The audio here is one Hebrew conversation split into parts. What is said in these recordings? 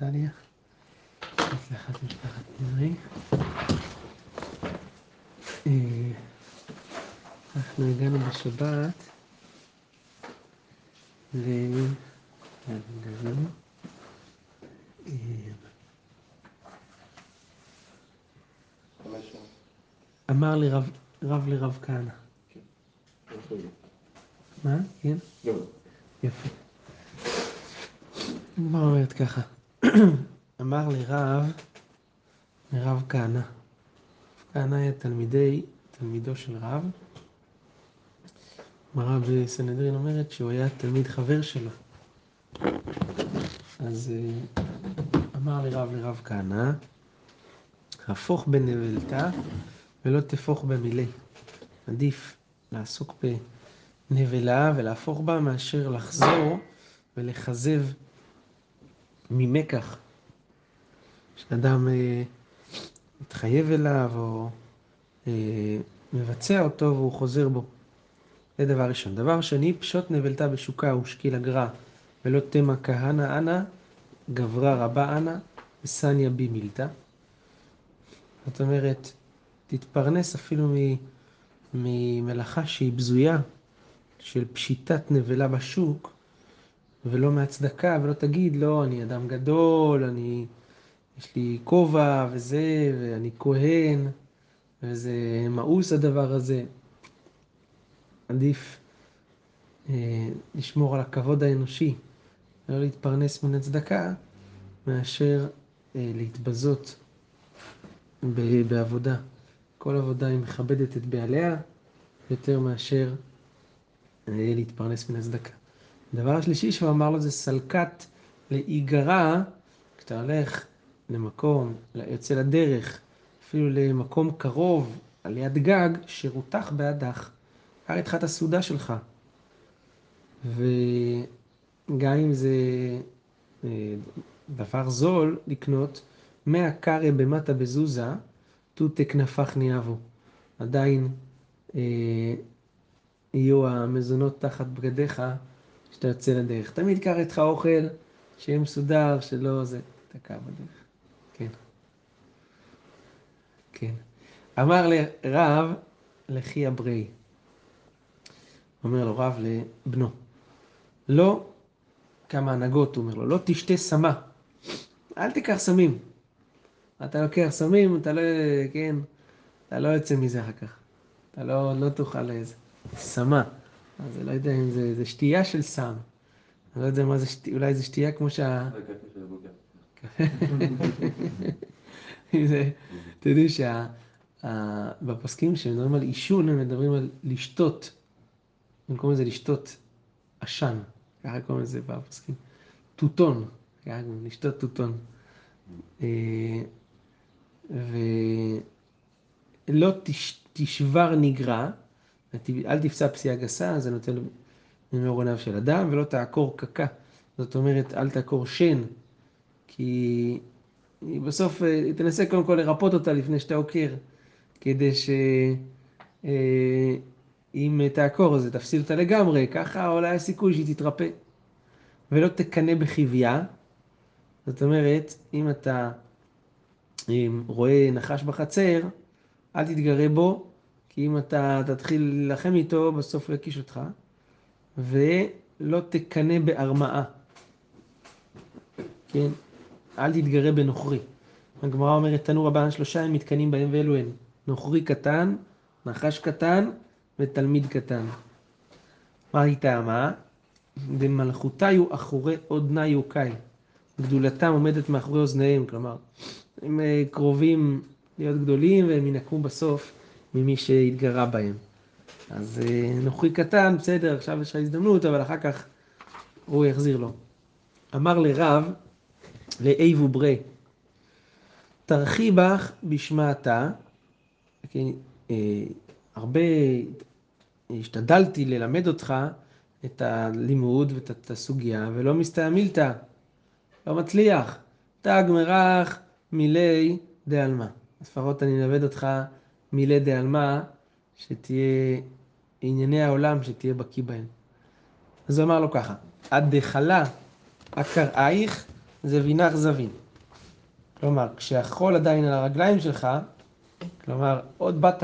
טליה. הצלחת משפחת נזרי. אה, אנחנו הגענו בשבת ל... אמר לי רב, רב לרב כהנא. מה? כן? לא. יפה. מה אומרת ככה? אמר לי רב, לרב כהנא. כהנא היה תלמידי, תלמידו של רב. גמרא בסנהדרין אומרת שהוא היה תלמיד חבר שלו. אז אה, אמר לי רב לרב כהנא, הפוך בנבלתה ולא תפוך במילי. עדיף לעסוק בנבלה ולהפוך בה מאשר לחזור ולכזב ממקח. שאדם אה, מתחייב אליו או אה, מבצע אותו והוא חוזר בו. זה דבר ראשון. דבר שני, פשוט נבלתה בשוקה ושקיל הגרע ולא תמה כהנא אנא, גברה רבה אנא, וסניה בי מילתא. זאת אומרת, תתפרנס אפילו מ- ממלאכה שהיא בזויה, של פשיטת נבלה בשוק, ולא מהצדקה, ולא תגיד, לא, אני אדם גדול, אני, יש לי כובע וזה, ואני כהן, וזה מאוס הדבר הזה. עדיף אה, לשמור על הכבוד האנושי, ולא להתפרנס מן הצדקה, מאשר אה, להתבזות ב- בעבודה. כל עבודה היא מכבדת את בעליה יותר מאשר אה, להתפרנס מן הצדקה. הדבר השלישי שהוא אמר לו זה סלקת להיגרע, כשאתה הולך למקום, יוצא לדרך, אפילו למקום קרוב, על יד גג, שרותח בעדך. קח איתך את הסעודה שלך. וגם אם זה אה, דבר זול לקנות, מאה קרא במטה בזוזה, תותי כנפך ניאבו. עדיין אה, יהיו המזונות תחת בגדיך כשאתה יוצא לדרך. תמיד קח איתך אוכל שיהיה מסודר, שלא זה, תקע בדרך. כן. כן. אמר לרב לכי אברי. אומר לו רב לבנו, לא, כמה הנהגות הוא אומר לו, לא תשתה סמה, אל תיקח סמים. אתה לוקח סמים, אתה לא, כן, אתה לא יוצא מזה אחר כך. אתה לא, לא תאכל איזה סמה. אז אני לא יודע אם זה, זה שתייה של סם. אני לא יודע מה זה שתייה, אולי זה שתייה כמו שה... אתם יודעים שבפוסקים שמדברים על עישון, הם מדברים על לשתות. קוראים לזה לשתות עשן, ככה קוראים לזה בפוסקים. טוטון, ככה קוראים, לשתות טוטון. אה, ולא תש, תשבר נגרע, אל תפצע פציעה גסה, זה נותן ממאור עיניו של אדם, ולא תעקור קקה. זאת אומרת, אל תעקור שן, כי בסוף אה, תנסה קודם כל לרפות אותה לפני שאתה עוקר, כדי שאם תעקור אז תפסיד אותה לגמרי, ככה אולי הסיכוי שהיא תתרפא. ולא תקנא בחיוויה, זאת אומרת, אם אתה אם רואה נחש בחצר, אל תתגרה בו, כי אם אתה תתחיל להילחם איתו, בסוף הוא יקיש אותך. ולא תקנא בהרמאה. כן? אל תתגרה בנוכרי. הגמרא אומרת, תנו רבן שלושה הם מתקנאים בהם ואלו הן. נוכרי קטן, נחש קטן ותלמיד קטן. מה היא טעמה? דמלכותיו אחורי אודנה יוקאי. גדולתם עומדת מאחורי אוזניהם, כלומר, הם אה, קרובים להיות גדולים והם ינקמו בסוף ממי שהתגרה בהם. אז אה, נוכרי קטן, בסדר, עכשיו יש לך הזדמנות, אבל אחר כך הוא יחזיר לו. אמר לרב, לאיבו ברי, תרחי בך בשמעתה, כן, אה, הרבה השתדלתי ללמד אותך את הלימוד ואת הסוגיה, ולא מסתעמילתא, לא מצליח. תג מרח מילי דעלמא. לפחות אני אלמד אותך מילי דעלמא, שתהיה ענייני העולם, שתהיה בקיא בהם. אז הוא אמר לו ככה, עד דחלה אקראייך זה וינח זבין. כלומר, כשהחול עדיין על הרגליים שלך, כלומר, עוד באת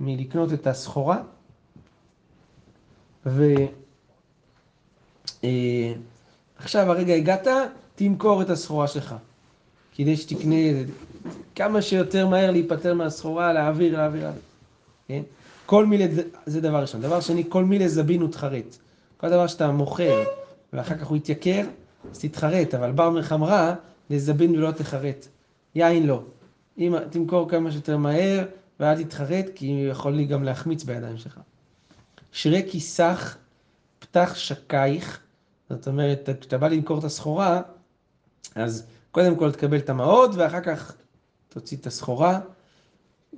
מלקנות את הסחורה, ועכשיו אה, הרגע הגעת, תמכור את הסחורה שלך. כדי שתקנה כמה שיותר מהר להיפטר מהסחורה, להעביר, להעביר, להעביר. כן? כל מילי, זה, דבר ראשון. דבר שני, כל מילי זבין ותחרט. כל דבר שאתה מוכר ואחר כך הוא יתייקר, אז תתחרט, אבל בר מחמרה, לזבין ולא תחרט. יין לא. אם תמכור כמה שיותר מהר, ואל תתחרט, כי יכול לי גם להחמיץ בידיים שלך. שרי כיסך, פתח שקייך, זאת אומרת, כשאתה בא למכור את הסחורה, אז קודם כל תקבל את המעות, ואחר כך תוציא את הסחורה.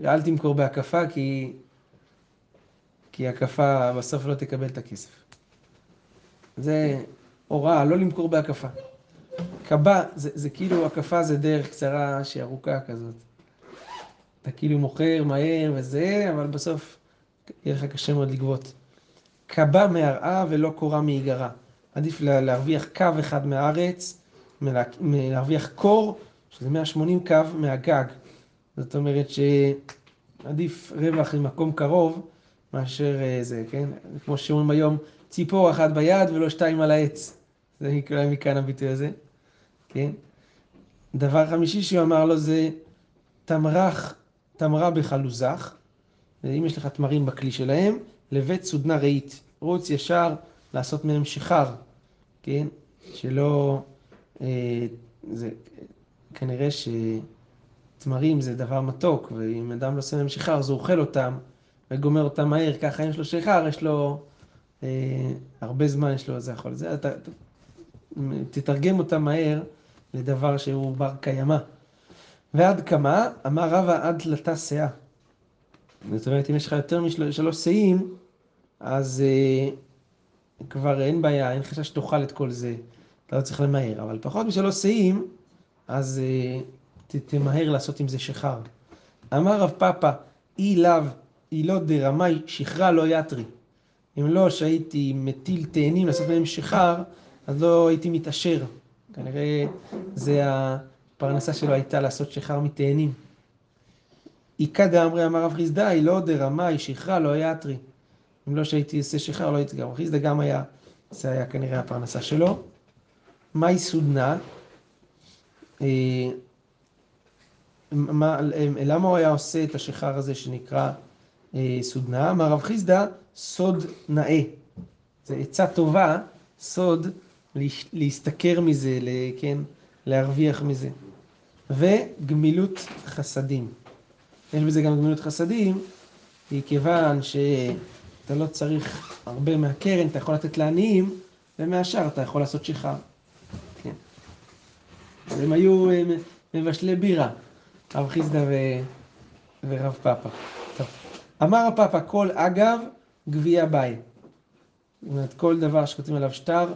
ואל תמכור בהקפה, כי, כי הקפה בסוף לא תקבל את הכסף. זה הוראה, לא למכור בהקפה. קבע, זה, זה כאילו, הקפה זה דרך קצרה שהיא ארוכה כזאת. אתה כאילו מוכר מהר וזה, אבל בסוף יהיה לך קשה מאוד לגבות. קבע מהרעה ולא קורה מהיגרה. עדיף להרוויח קו אחד מהארץ, להרוויח קור, שזה 180 קו מהגג. זאת אומרת שעדיף רווח ממקום קרוב מאשר אה, זה, כן? כמו שאומרים היום, ציפור אחת ביד ולא שתיים על העץ. זה נקרא מכאן הביטוי הזה, כן? דבר חמישי שהוא אמר לו זה תמרח, תמרה בחלוזך, אם יש לך תמרים בכלי שלהם, לבית סודנה רהיט. רוץ ישר לעשות מהם שיכר, כן? שלא... זה, כנראה שתמרים זה דבר מתוק, ואם אדם לא עושה מהם שיכר אז הוא אוכל אותם וגומר אותם מהר, ככה אם יש לו שיכר, יש לו אה, הרבה זמן, יש לו, זה יכול, זה, אתה, תתרגם אותם מהר לדבר שהוא בר קיימא. ועד כמה? אמר רבא עד תלתה שאה. זאת אומרת, אם יש לך יותר משלוש שאים, אז אה, כבר אין בעיה, אין חשש שתאכל את כל זה, אתה לא צריך למהר. אבל פחות משלוש שאים, אז אה, ת, תמהר לעשות עם זה שחר. אמר רב פאפא, אי לאו, אי לא דרמאי, שחרה לא יתרי. אם לא שהייתי מטיל תאנים לעשות בהם שחר, אז לא הייתי מתעשר. כנראה זה הפרנסה שלו הייתה לעשות שחר מתאנים. איכא דאמרי אמר רב חיסדאי, לא דרמאי, שחרה לא יתרי. אם לא שהייתי עושה שחרר, לא הייתי גם. חיסדא גם היה, זה היה כנראה הפרנסה שלו. מהי סודנה? אה, מה, למה הוא היה עושה את השחר הזה שנקרא אה, סודנה? אמר רב חיסדא, סוד נאה. זה עצה טובה, סוד, להשתכר מזה, כן, להרוויח מזה. וגמילות חסדים. יש בזה גם גמילות חסדים, כי כיוון ש... אתה לא צריך הרבה מהקרן, אתה יכול לתת לעניים, ומהשאר אתה יכול לעשות שיכר. כן. הם היו אה, מבשלי בירה, רב חיסדא ו... ורב פאפא. טוב. אמר הפאפא, כל אגב, גביע ביי. זאת אומרת, כל דבר שכותבים עליו שטר,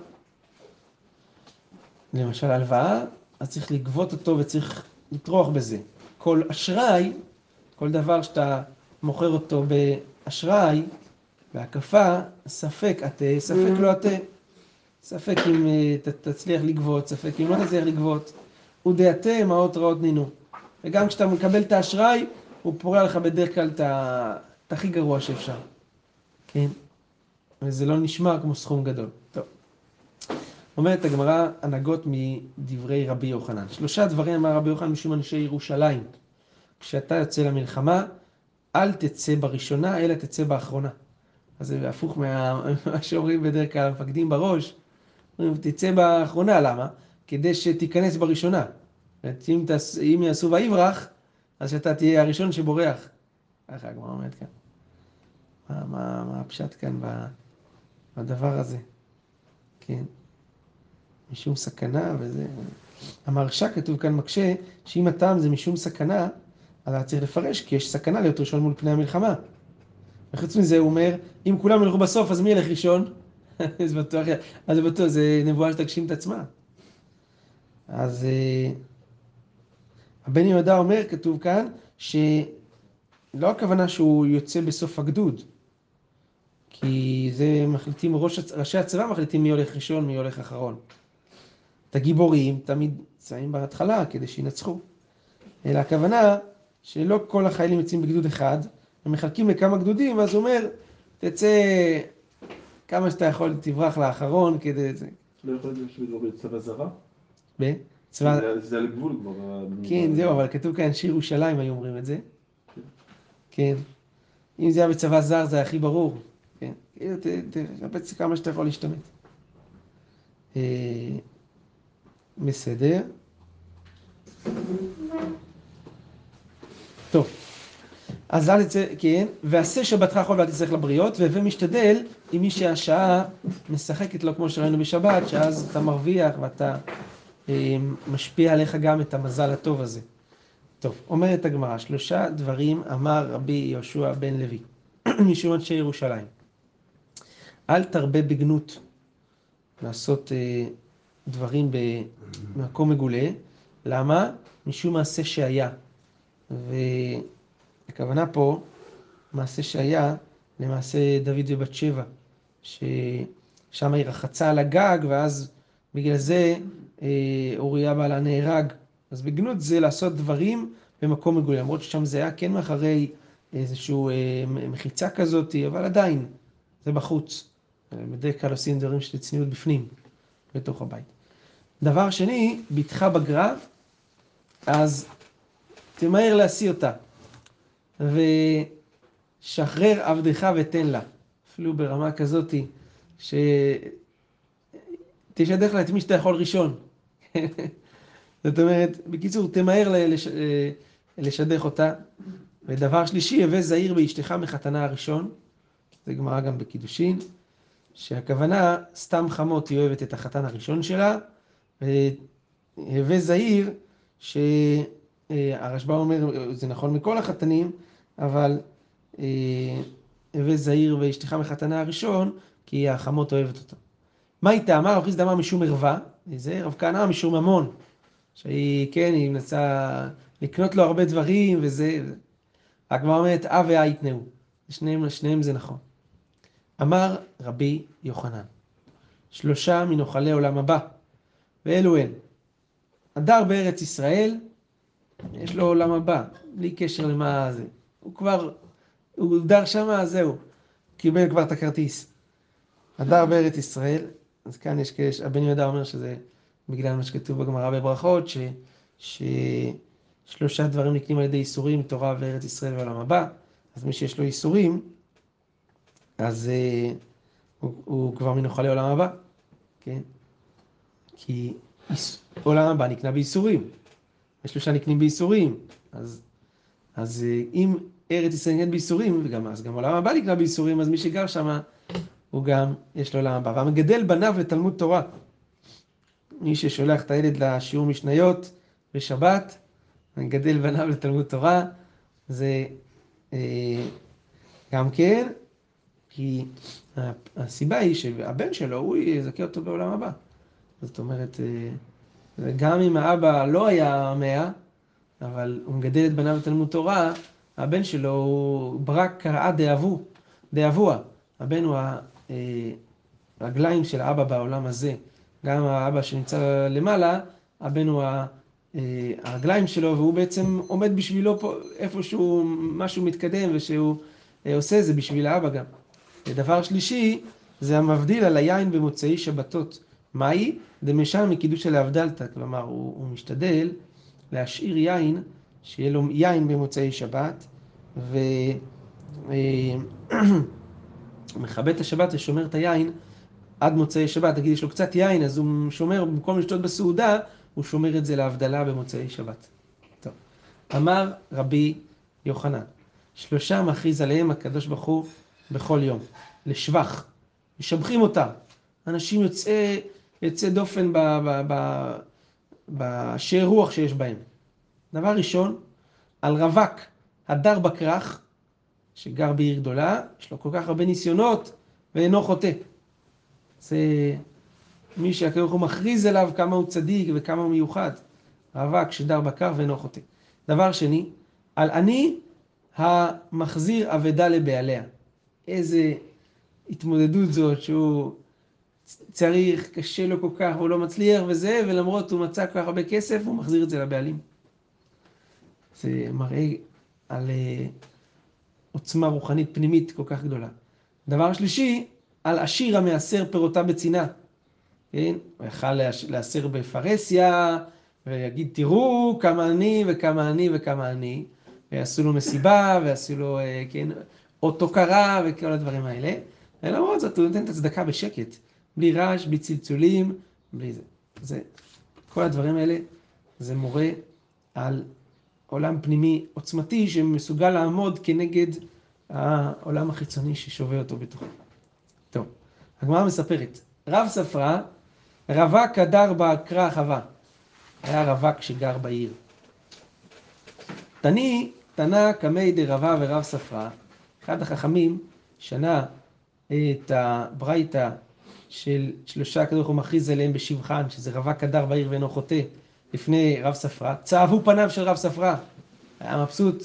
למשל הלוואה, אז צריך לגבות אותו וצריך לטרוח בזה. כל אשראי, כל דבר שאתה מוכר אותו באשראי, בהקפה, ספק עטה, ספק לא עטה. ספק אם אה, תצליח לגבות, ספק אם לא תצליח לגבות. ודעתה מעות רעות נינו. וגם כשאתה מקבל את האשראי, הוא פורע לך בדרך כלל את הכי גרוע שאפשר. כן? וזה לא נשמע כמו סכום גדול. טוב. אומרת הגמרא הנהגות מדברי רבי יוחנן. שלושה דברים אמר רבי יוחנן משום אנשי ירושלים. כשאתה יוצא למלחמה, אל תצא בראשונה, אלא תצא באחרונה. אז זה הפוך ממה שאומרים בדרך כלל המפקדים בראש. אומרים, תצא באחרונה, למה? כדי שתיכנס בראשונה. אם, תס... אם יעשו ויברח, אז שאתה תהיה הראשון שבורח. ככה הגמרא אומרת כאן. מה, מה, מה הפשט כאן בדבר הזה? כן. משום סכנה וזה... המרשה כתוב כאן מקשה, שאם הטעם זה משום סכנה, אז היה צריך לפרש, כי יש סכנה להיות ראשון מול פני המלחמה. וחוץ מזה הוא אומר, אם כולם ילכו בסוף, אז מי ילך ראשון? אז בטוח, אז בטוח, זה נבואה שתגשים את עצמה. אז אה, הבן יהודה אומר, כתוב כאן, שלא הכוונה שהוא יוצא בסוף הגדוד, כי זה מחליטים, ראש, ראשי הצבא מחליטים מי הולך ראשון, מי הולך אחרון. את הגיבורים תמיד שמים בהתחלה כדי שינצחו. אלא הכוונה שלא כל החיילים יוצאים בגדוד אחד, הם מחלקים לכמה גדודים, ואז הוא אומר, תצא כמה שאתה יכול, תברח לאחרון כדי... לא יכול להיות שהוא בצבא זרה? בצבא... זה על גבול כבר. כן, זהו, אבל כתוב כאן שיר ירושלים, היו אומרים את זה. כן. אם זה היה בצבא זר, זה היה הכי ברור. כן. כאילו, תחפש כמה שאתה יכול להשתמט. אה, בסדר. טוב. אז אל תצא, כן, ועשה שבתך יכול ואל תצטרך לבריות, והווה משתדל עם מי שהשעה משחקת לו כמו שראינו בשבת, שאז אתה מרוויח ואתה משפיע עליך גם את המזל הטוב הזה. טוב, אומרת הגמרא, שלושה דברים אמר רבי יהושע בן לוי, משום אנשי ירושלים. אל תרבה בגנות לעשות אה, דברים במקום מגולה, למה? משום מעשה שהיה. והכוונה פה, מעשה שהיה למעשה דוד ובת שבע, ששם היא רחצה על הגג, ואז בגלל זה אוריה בעלה נהרג. אז בגנות זה לעשות דברים במקום מגולה, למרות ששם זה היה כן מאחרי איזושהי אה, מחיצה כזאת, אבל עדיין, זה בחוץ. בדרך כלל עושים דברים של צניעות בפנים, בתוך הבית. דבר שני, בתך בגרה, אז תמהר להשיא אותה, ושחרר עבדך ותן לה. אפילו ברמה כזאתי, ש... תשדך לה את מי שאתה יכול ראשון. זאת אומרת, בקיצור, תמהר לש... לשדך אותה. ודבר שלישי, הווה זהיר באשתך מחתנה הראשון, זה גמרא גם בקידושין, שהכוונה, סתם חמות היא אוהבת את החתן הראשון שלה, והווה זהיר, שהרשב"א אומר, זה נכון מכל החתנים, אבל אה, הווה זהיר ואשתך מחתנה הראשון, כי החמות אוהבת אותו. מה היא טעמה? אוכיס דמה משום ערווה, זה רב כהנא משום ממון, שהיא, כן, היא מנסה לקנות לו הרבה דברים, וזה... הגמרא אומרת, אה ואה יתנאו. שניהם, שניהם זה נכון. אמר רבי יוחנן, שלושה מנוחלי עולם הבא, ואלו הן. הדר בארץ ישראל, יש לו עולם הבא, בלי קשר למה זה. הוא כבר, הוא דר שמה, זהו, קיבל כבר את הכרטיס. הדר בארץ ישראל, אז כאן יש כאלה, הבן יהודה אומר שזה בגלל מה שכתוב בגמרא בברכות, ש, ששלושה דברים נקנים על ידי איסורים, תורה וארץ ישראל ועולם הבא, אז מי שיש לו איסורים, אז uh, הוא, הוא כבר מנוחלי עולם הבא, כן? כי עולם הבא נקנה בייסורים, ושלושה נקנים בייסורים, אז, אז uh, אם ארץ ישראל נקנית בייסורים, וגם אז גם עולם הבא נקנה בייסורים, אז מי שגר שם, הוא גם, יש לו עולם הבא. והמגדל בניו לתלמוד תורה. מי ששולח את הילד לשיעור משניות בשבת, מגדל בניו לתלמוד תורה, זה אה, גם כן כי הסיבה היא שהבן שלו, הוא יזכה אותו בעולם הבא. זאת אומרת, אה, גם אם האבא לא היה מאה, אבל הוא מגדל את בניו בתלמוד תורה, הבן שלו הוא ברק קראה דאבו, דאבוה. הבן הוא הרגליים אה, של האבא בעולם הזה. גם האבא שנמצא למעלה, הבן הוא אה, הרגליים שלו, והוא בעצם עומד בשבילו פה איפשהו משהו מתקדם, ושהוא עושה זה בשביל האבא גם. ודבר שלישי, זה המבדיל על היין במוצאי שבתות. מהי? דמשל מקידוש של האבדלתא, כלומר הוא, הוא משתדל להשאיר יין, שיהיה לו יין במוצאי שבת, ומכבה את השבת ושומר את היין עד מוצאי שבת. נגיד יש לו קצת יין, אז הוא שומר, במקום לשתות בסעודה, הוא שומר את זה להבדלה במוצאי שבת. טוב. אמר רבי יוחנן, שלושה מכריז עליהם הקדוש ברוך הוא בכל יום, לשבח, משבחים אותה. אנשים יוצאי, יוצא דופן בשער רוח שיש בהם. דבר ראשון, על רווק הדר בכרך, שגר בעיר גדולה, יש לו כל כך הרבה ניסיונות ואינו חוטא. זה מי שהקדוש הוא מכריז אליו כמה הוא צדיק וכמה הוא מיוחד. רווק שדר בכרך ואינו חוטא. דבר שני, על אני המחזיר אבדה לבעליה. איזה התמודדות זאת שהוא צריך, קשה לו כל כך, הוא לא מצליח וזה, ולמרות הוא מצא כל כך הרבה כסף, הוא מחזיר את זה לבעלים. זה מראה על אה, עוצמה רוחנית פנימית כל כך גדולה. דבר שלישי, על עשיר המעשר פירותיו בצנעה. כן? הוא יכל להסר בפרהסיה, ויגיד, תראו כמה אני וכמה אני וכמה אני. ועשו לו מסיבה, ועשו לו, אה, כן, אות הוקרה וכל הדברים האלה. ולמרות זאת, הוא נותן את הצדקה בשקט. בלי רעש, בלי צלצולים, בלי זה. זה. כל הדברים האלה, זה מורה על עולם פנימי עוצמתי שמסוגל לעמוד כנגד העולם החיצוני ששובה אותו בתוכו. טוב, הגמרא מספרת, רב ספרה, רווק הדר בעקרה חווה. היה רווק שגר בעיר. תני, תנא קמי דרבה ורב ספרה, אחד החכמים שנה את הברייתא של שלושה הקדוש הוא מכריז עליהם בשבחן, שזה רווק הדר בעיר ואינו חוטא, לפני רב ספרה, צהבו פניו של רב ספרה, היה מבסוט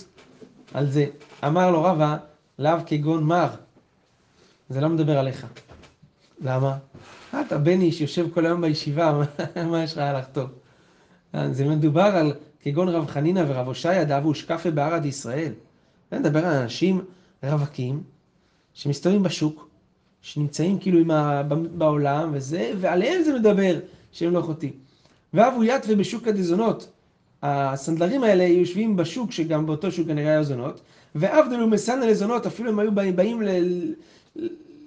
על זה. אמר לו רבא, לאו כגון מר, זה לא מדבר עליך. למה? אתה בן איש, יושב כל היום בישיבה, מה יש לך לחטוא? זה מדובר על כגון רב חנינא ורב הושעיה דאבו שקפה בערד ישראל. זה מדבר על אנשים רווקים שמסתובבים בשוק, שנמצאים כאילו ה... בעולם וזה, ועליהם זה מדבר שהם לא חוטאים. ואבו יתווה בשוק הדזונות. הסנדלרים האלה יושבים בשוק, שגם באותו שוק כנראה היה זונות, ועבדלו מסנא לזונות, אפילו הם היו באים ל...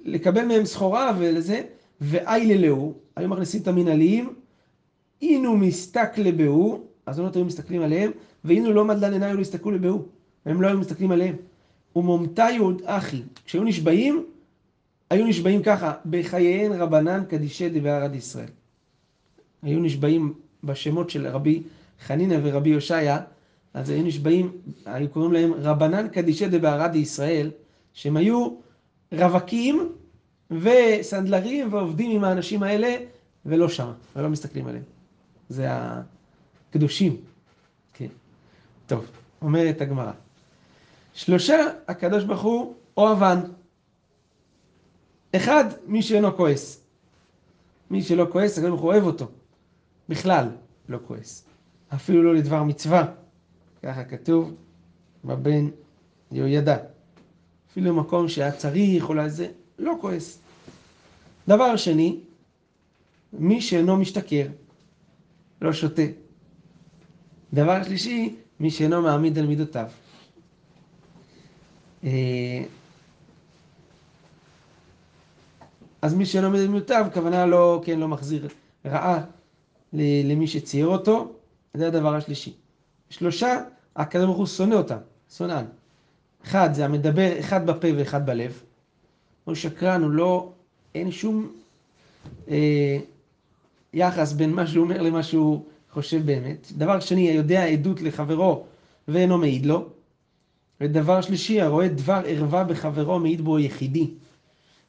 לקבל מהם סחורה ולזה, ואייללהו, היו מכניסים את המנהליים, אינו מסתק לבהו, הזונות היו מסתכלים עליהם, ואינו לא מדלן עיניי לא הסתכלו לבהו, הם לא היו מסתכלים עליהם. ומומתיוד אחי, כשהיו נשבעים, היו נשבעים ככה, בחייהן רבנן קדישי דבערד ישראל. היו נשבעים בשמות של רבי חנינא ורבי יושעיה, אז היו נשבעים, היו קוראים להם רבנן קדישי דבערד ישראל, שהם היו רווקים וסנדלרים ועובדים עם האנשים האלה, ולא שם, ולא מסתכלים עליהם. זה הקדושים. כן. טוב, אומרת הגמרא. שלושה, הקדוש ברוך הוא אוהבן. אחד, מי שאינו כועס. מי שלא כועס, הקדוש ברוך הוא אוהב אותו. בכלל לא כועס. אפילו לא לדבר מצווה. ככה כתוב בבן יהוידע. אפילו במקום שהיה צריך או לזה, לא כועס. דבר שני, מי שאינו משתכר, לא שותה. דבר שלישי, מי שאינו מעמיד על מידותיו. אה, אז מי שאינו מעמיד על מידותיו, כוונה לא, כן, לא מחזיר רעה למי שצייר אותו, זה הדבר השלישי. שלושה, הקדוש ברוך הוא שונא אותם, שונאן. אחד, זה המדבר אחד בפה ואחד בלב. הוא שקרן, הוא לא, אין שום אה, יחס בין מה שהוא אומר למה שהוא חושב באמת. דבר שני, היודע עדות לחברו ואינו מעיד לו. ודבר שלישי, הרואה דבר ערווה בחברו מעיד בו יחידי.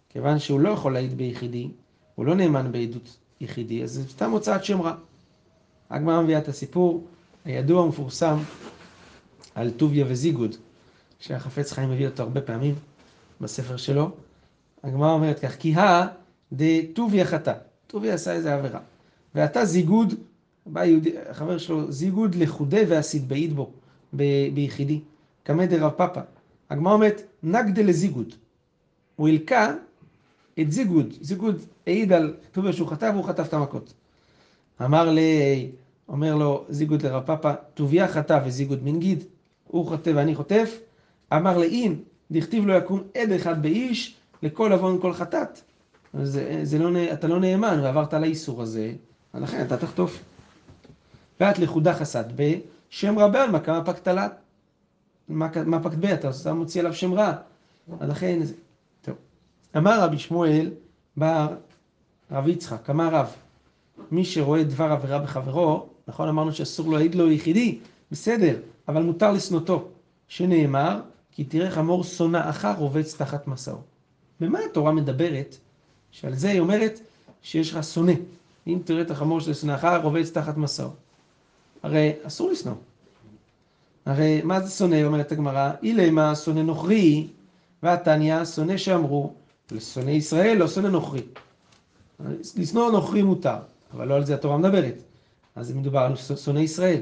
כיוון שהוא לא יכול להעיד ביחידי, הוא לא נאמן בעדות יחידי, אז זה סתם הוצאת שם רע. הגמרא מביאה את הסיפור הידוע המפורסם על טוביה וזיגוד, שהחפץ חיים מביא אותו הרבה פעמים בספר שלו. הגמרא אומרת כך, כי הא דטוביה חטא, טוביה עשה איזה עבירה, ואתה זיגוד, בא יהודי, חבר שלו, זיגוד לחודה ועשית בעיד בו, ב- ביחידי, קמא דרב פאפא. הגמרא אומרת, נגדה לזיגוד. הוא הלקה את זיגוד, זיגוד העיד על טוביה שהוא חטא והוא חטף את המכות. אמר לי, אומר לו זיגוד לרב פאפא, טוביה חטא וזיגוד מנגיד, הוא חוטא ואני חוטף. אמר לאין, דכתיב לא יקום עד אחד באיש, לכל עוון כל חטאת. זה, זה לא, אתה לא נאמן ועברת על האיסור הזה, ולכן אתה תחטוף. ואת לכודה חסד ב, שם בעלמא כמה פקת לה. מה פקת ב, אתה מוציא עליו שם רע. טוב. אמר רבי שמואל בר רב יצחק, אמר רב, מי שרואה דבר עבירה בחברו, נכון אמרנו שאסור להעיד לו יחידי, בסדר, אבל מותר לשנותו, שנאמר, כי תראה חמור שונאך רובץ תחת מסעו. במה התורה מדברת? שעל זה היא אומרת שיש לך שונא. אם תראה את החמור של שנאך רובץ תחת מסעו. הרי אסור לשנוא. הרי מה זה שונא, אומרת הגמרא? אילמה שונא נוכרי, והתניא שונא שאמרו, לשונא ישראל לא שונא נוכרי. לשנוא נוכרי מותר, אבל לא על זה התורה מדברת. אז מדובר על שונא ישראל.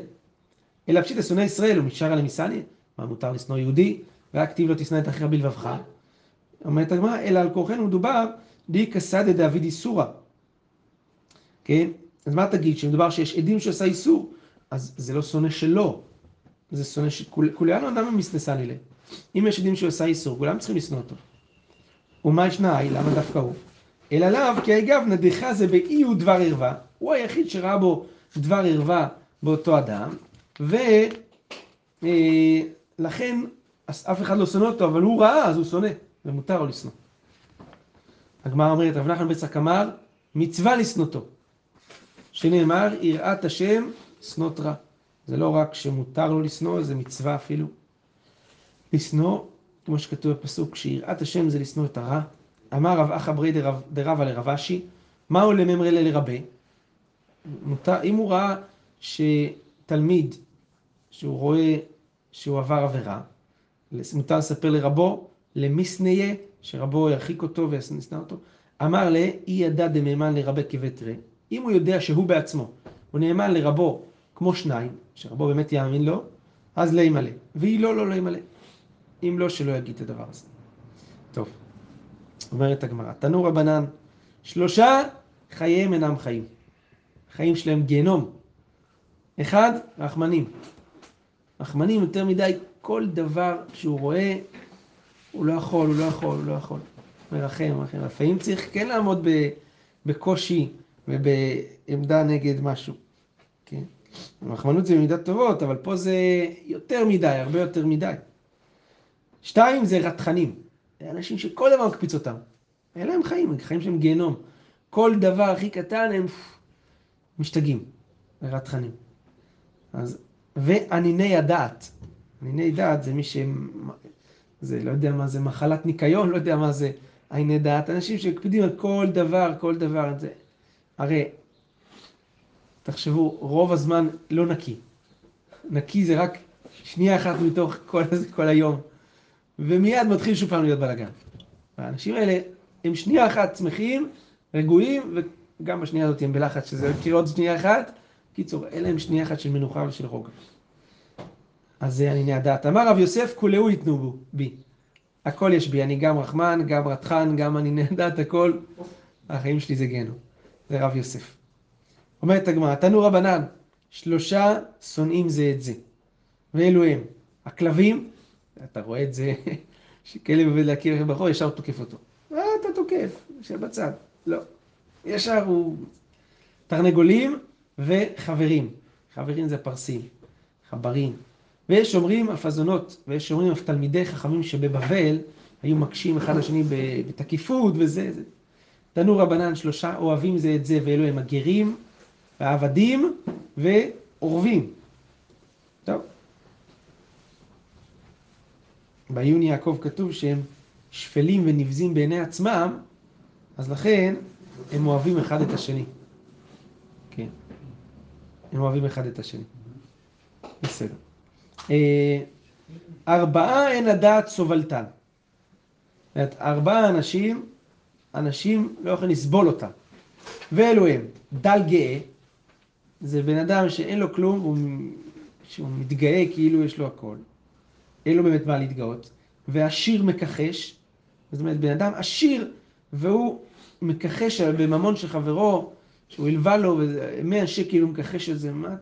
אלא פשיטא שונא ישראל הוא משאר עלי מסני, מה מותר לשנוא יהודי, ורק כתיב לא תשנא את אחר בלבבך. אומרת הגמרא, אלא על כורחנו מדובר די כסדא דאביד איסורא. כן? אז מה תגיד, שמדובר שיש עדים שעשה איסור, אז זה לא שונא שלו, זה שונא שכולנו אדם מסנסני לה. אם יש עדים שהוא עשה איסור, כולם צריכים לשנוא אותו. ומה ישנאי, למה דווקא הוא? אלא לאו, כי אגב נדחה זה באי הוא דבר ערווה, הוא היחיד שראה בו דבר ערווה באותו אדם, ולכן אף אחד לא שונא אותו, אבל הוא ראה, אז הוא שונא, ומותר לו לשנוא. הגמרא אומרת, רב נחמן בצק אמר, מצווה לשנותו. שנאמר, יראת השם, שנות רע. זה לא רק שמותר לו לשנוא, זה מצווה אפילו. לשנוא, כמו שכתוב בפסוק, שיראת השם זה לשנוא את הרע. אמר רב אחא ברי דרבה לרב אשי, מהו לממרי לרבה? אם הוא ראה שתלמיד, שהוא רואה שהוא עבר עבירה, מותר לספר לרבו, למיסניה, שרבו ירחיק אותו וישנא אותו, אמר לה, אי ידע דמאמן לרבה כבתרי. אם הוא יודע שהוא בעצמו, הוא נאמן לרבו כמו שניים, שרבו באמת יאמין לו, אז לא ימלא. והיא לא, לא, לא ימלא. אם לא, שלא יגיד את הדבר הזה. טוב, אומרת הגמרא, תנו רבנן, שלושה חייהם אינם חיים. חיים שלהם גיהנום. אחד, רחמנים. רחמנים יותר מדי, כל דבר שהוא רואה, הוא לא יכול, הוא לא יכול, הוא לא יכול. מרחם, מרחם. לפעמים צריך כן לעמוד בקושי ובעמדה נגד משהו. כן? רחמנות זה במידת טובות, אבל פה זה יותר מדי, הרבה יותר מדי. שתיים זה רתחנים. זה אנשים שכל דבר מקפיץ אותם. אין להם חיים, חיים שהם גיהנום. כל דבר הכי קטן הם משתגעים, רתחנים. אז, ואניני הדעת. אניני דעת זה מי ש... זה לא יודע מה זה מחלת ניקיון, לא יודע מה זה עיני דעת. אנשים שמקפידים על כל דבר, כל דבר. זה... הרי, תחשבו, רוב הזמן לא נקי. נקי זה רק שנייה אחת מתוך כל, כל היום. ומיד מתחיל שוב פעם להיות בלאגן. האנשים האלה הם שנייה אחת שמחים, רגועים, וגם בשנייה הזאת הם בלחץ, שזה כאילו עוד שנייה אחת. קיצור, אין להם שנייה אחת של מנוחה ושל רוגע. אז זה ענייני הדעת. אמר רב יוסף, כולהו ייתנו בי. הכל יש בי, אני גם רחמן, גם רתחן, גם ענייני הדעת, הכל. החיים שלי זה גיהנום. זה רב יוסף. אומרת הגמרא, תנו רבנן, שלושה שונאים זה את זה. ואלו הם, הכלבים, אתה רואה את זה, שכלב עובד להכיר בחור, ישר תוקף אותו. מה אתה תוקף? יושב בצד. לא. ישר הוא תרנגולים וחברים. חברים זה פרסים, חברים. ויש שומרים אף הזונות, ויש שומרים אף תלמידי חכמים שבבבל היו מקשים אחד לשני בתקיפות וזה. זה. תנו רבנן שלושה אוהבים זה את זה, ואלו הם הגרים, והעבדים ועורבים. בעיון יעקב כתוב שהם שפלים ונבזים בעיני עצמם, אז לכן הם אוהבים אחד את השני. כן. הם אוהבים אחד את השני. בסדר. אה, ארבעה אין הדעת סובלתן. זאת ארבעה אנשים, אנשים לא יכולים לסבול אותם. ואלו הם, דל גאה, זה בן אדם שאין לו כלום, הוא, שהוא מתגאה כאילו יש לו הכל. אין לו באמת מה להתגאות. ועשיר מכחש, זאת אומרת, בן אדם עשיר, והוא מכחש בממון של חברו, שהוא הלווה לו, ומאה שקל הוא מכחש את זה, מה,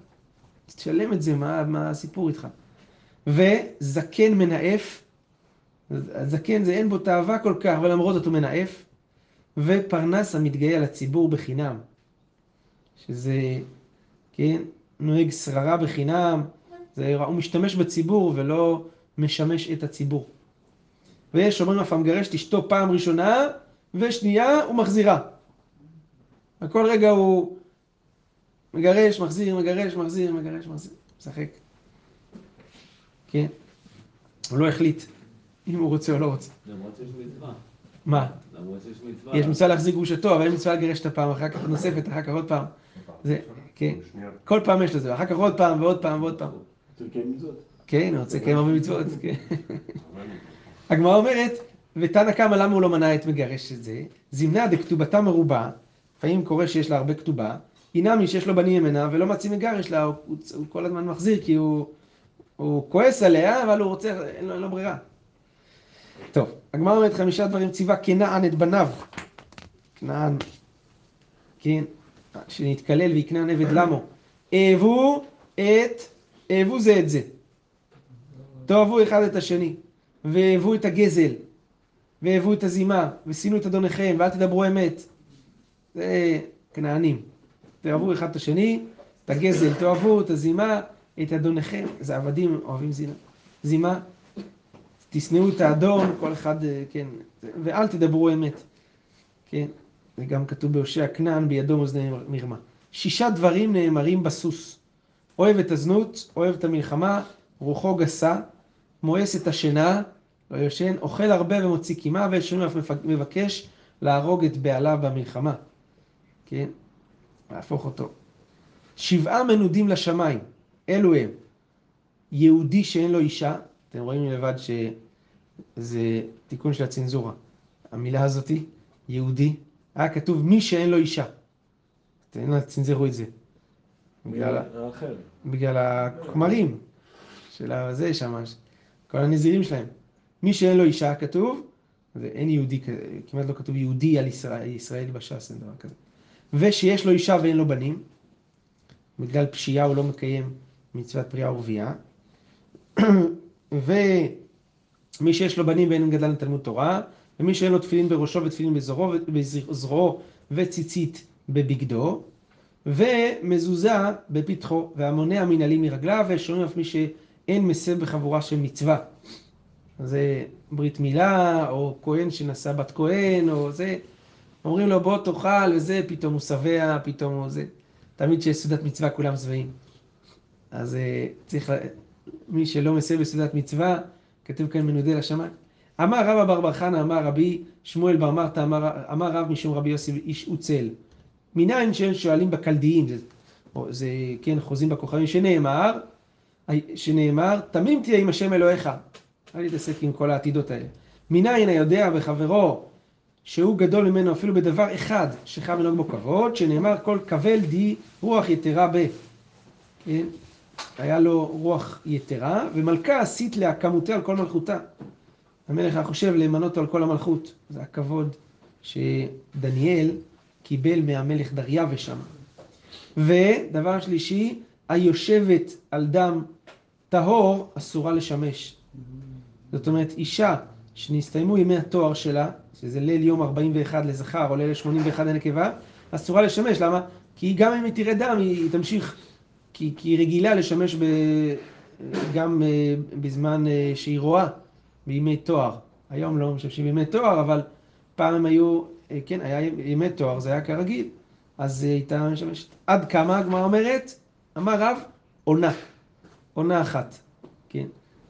תשלם את זה, מה, מה הסיפור איתך? וזקן מנאף, זקן זה אין בו תאווה כל כך, אבל למרות זאת הוא מנאף, ופרנס המתגאה על הציבור בחינם, שזה, כן, נוהג שררה בחינם, זה, הוא משתמש בציבור ולא משמש את הציבור. ויש אומרים אף המגרש את אשתו פעם ראשונה, ושנייה הוא מחזירה. וכל רגע הוא מגרש, מחזיר, מגרש, מחזיר, מגרש, מחזיר, משחק. כן? הוא לא החליט אם הוא רוצה או לא רוצה. למרות שיש מצווה. מה? למרות שיש מצווה. יש מצווה להחזיק גרושתו, אבל אין מצווה לגרש את הפעם, אחר כך נוספת, אחר כך עוד פעם. זה, כן. כל פעם יש לזה, אחר כך עוד פעם ועוד פעם ועוד פעם. כן, רוצה לקיים הרבה מצוות, כן. הגמרא אומרת, ותנא קמא למה הוא לא מנע את מגרש את זה? זימנה דכתובתה מרובה, לפעמים קורה שיש לה הרבה כתובה, היא נמי שיש לו בנים ממנה ולא מציא מגרש לה, הוא, הוא, הוא כל הזמן מחזיר כי הוא, הוא כועס עליה, אבל הוא רוצה, אין לו, אין לו ברירה. טוב, הגמרא אומרת חמישה דברים ציווה כנען את בניו. כנען, כן, שנתקלל ויקנען עבד למו. אהבו את, אהבו זה את זה. תאהבו אחד את השני, ואהבו את הגזל, ואהבו את הזימה, ושנאו את אדוניכם, ואל תדברו אמת. זה כנענים. תאהבו אחד את השני, את הגזל, תאהבו את הזימה, את אדוניכם. זה עבדים אוהבים זימה. זימה, תשנאו את האדון, כל אחד, אה, כן, ואל תדברו אמת. כן, זה גם כתוב בהושע כנען בידו מאזני מרמה. שישה דברים נאמרים בסוס. אוהב את הזנות, אוהב את המלחמה, רוחו גסה, מואס את השינה, לא ישן, אוכל הרבה ומוציא קימה, ולשונים אף מבקש להרוג את בעליו במלחמה. כן? להפוך אותו. שבעה מנודים לשמיים, אלו הם. יהודי שאין לו אישה, אתם רואים לבד שזה תיקון של הצנזורה. המילה הזאתי, יהודי, היה כתוב מי שאין לו אישה. אתם צנזרו את זה. בגלל. בגלל הכמרים של הזה שם, כל הנזירים שלהם. מי שאין לו אישה כתוב, ואין יהודי, כמעט לא כתוב יהודי על ישראל, ישראלי בש"ס, אין דבר כזה. ושיש לו אישה ואין לו בנים, בגלל פשיעה הוא לא מקיים מצוות פריאה ורבייה. ומי שיש לו בנים ואין גדל לתלמוד תורה, ומי שאין לו תפילין בראשו ותפילין בזרועו, וציצית בבגדו, ומזוזה בפתחו, והמונע מנהלי מרגליו, ושומעים אף מי שאין מסב בחבורה של מצווה. זה ברית מילה, או כהן שנשא בת כהן, או זה. אומרים לו בוא תאכל וזה, פתאום הוא שבע, פתאום הוא זה. תמיד כשיש סעודת מצווה כולם שבעים. אז אה, צריך, מי שלא מסב בסעודת מצווה, כתוב כאן מנודה לשמיים. אמר רבא בר בר חנא, אמר רבי שמואל בר מרתא, אמר, אמר רב משום רבי יוסי איש אוצל. מניין שהם שואלים בקלדיים, זה, זה כן חוזים בכוכבים, שנאמר, שנאמר, תמים תהיה עם השם אלוהיך. אל תתעסק עם כל העתידות האלה. מניין היודע בחברו שהוא גדול ממנו אפילו בדבר אחד שחייב לנהוג בו כבוד, שנאמר כל כבל די רוח יתרה ב. כן? היה לו רוח יתרה, ומלכה עשית להקמותה על כל מלכותה. המלך היה חושב למנות על כל המלכות. זה הכבוד שדניאל קיבל מהמלך דריווש שם. ודבר שלישי, היושבת על דם טהור אסורה לשמש. זאת אומרת, אישה שנסתיימו ימי התואר שלה, שזה ליל יום 41 לזכר או ליל 81 לנקבה, אסורה לשמש. למה? כי גם אם היא תראה דם, היא תמשיך, כי, כי היא רגילה לשמש ב, גם אה, בזמן אה, שהיא רואה, בימי תואר. היום לא משמשים בימי תואר, אבל פעם הם היו, אה, כן, היה ימי תואר, זה היה כרגיל. אז היא הייתה משמשת. עד כמה הגמרא אומרת? אמר רב, עונה. עונה אחת, כן.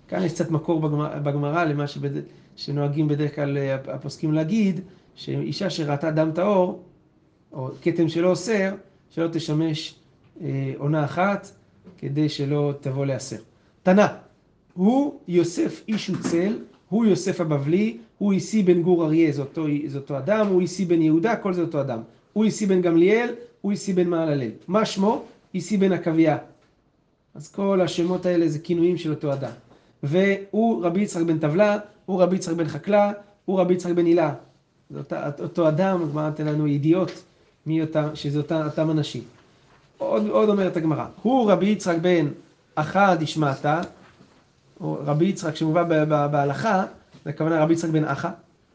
כאן יש קצת מקור בגמרא למה שבד... שנוהגים בדרך כלל הפוסקים להגיד, שאישה שראתה דם טהור, או כתם שלא אוסר, שלא תשמש אה, עונה אחת, כדי שלא תבוא להסר. תנא, הוא יוסף איש וצל, הוא יוסף הבבלי, הוא איסי בן גור אריה, זה אותו, זה אותו אדם, הוא איסי בן יהודה, כל זה אותו אדם. הוא איסי בן גמליאל, הוא איסי בן מעללל. מה שמו? איסי בן עקביה. אז כל השמות האלה זה כינויים של אותו אדם. והוא רבי יצחק בן טבלה, הוא רבי יצחק בן חקלה, הוא רבי יצחק בן הילה. זה אותה, אותו אדם, הגמרא נותן לנו ידיעות, מי שזה אותם, אותם אנשים. עוד, עוד אומרת הגמרא, הוא רבי יצחק בן אחא דשמטה, רבי יצחק שמובא בהלכה, זה הכוונה רבי יצחק בן אחא,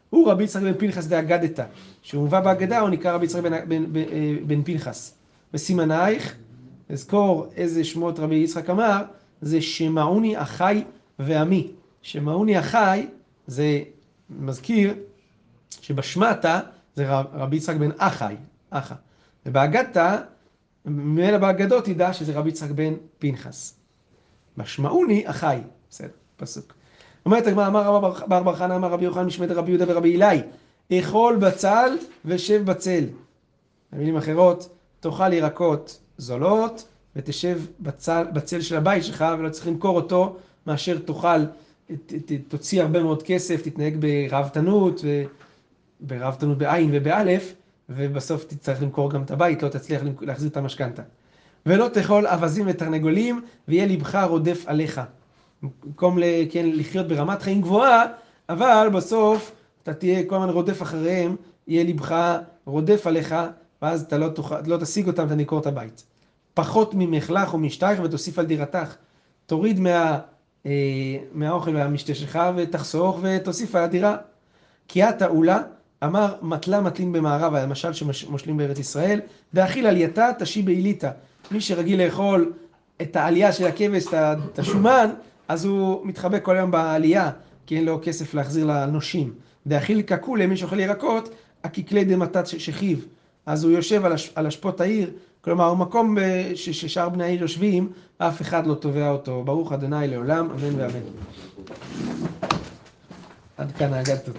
הוא רבי יצחק בן פנחס דאגדתא, שמובא בהגדה הוא נקרא רבי יצחק בן, בן, בן, בן פנחס. וסימנייך, אזכור איזה שמות רבי יצחק אמר, זה שמעוני אחי ועמי. שמעוני אחי זה מזכיר שבשמטה זה רב, רבי יצחק בן אחי, אחא. ובאגדתא, ממילא באגדות תדע שזה רבי יצחק בן פנחס. משמעוני אחי, בסדר, פסוק. אומרת הגמרא, אמר בר בר חנא, אמר רבי יוחנן משמעת רבי יהודה ורבי אלי, אכול בצל ושב בצל. במילים אחרות, תאכל ירקות זולות ותשב בצל, בצל של הבית שלך ולא צריך למכור אותו מאשר תאכל, תוציא הרבה מאוד כסף, תתנהג בראוותנות, בראוותנות בעין ובאלף, ובסוף תצטרך למכור גם את הבית, לא תצליח להחזיר את המשכנתה. ולא תאכול אווזים ותרנגולים, ויהיה לבך רודף עליך. במקום כן, לחיות ברמת חיים גבוהה, אבל בסוף אתה תהיה כל הזמן רודף אחריהם, יהיה לבך רודף עליך, ואז אתה לא, תוכל, לא תשיג אותם ותמכור את הבית. פחות ממחלך ומשתייך ותוסיף על דירתך. תוריד מה, אה, מהאוכל והמשתה שלך ותחסוך ותוסיף על הדירה. כי את תעולה, אמר מטלה מטלים במערב, המשל שמושלים בארץ ישראל, ואכיל עלייתה תשי בעיליתה. מי שרגיל לאכול את העלייה של הכבש, את השומן, אז הוא מתחבא כל היום בעלייה, כי אין לו כסף להחזיר לנושים. דאכיל קקולה, מי שאוכל ירקות, הקקלי דמתת שכיב. אז הוא יושב על, הש, על אשפות העיר, כלומר הוא מקום ב- ש- ששאר בני העיר יושבים, אף אחד לא תובע אותו. ברוך אדוני לעולם, אמן ואמן. עד כאן האגדתות.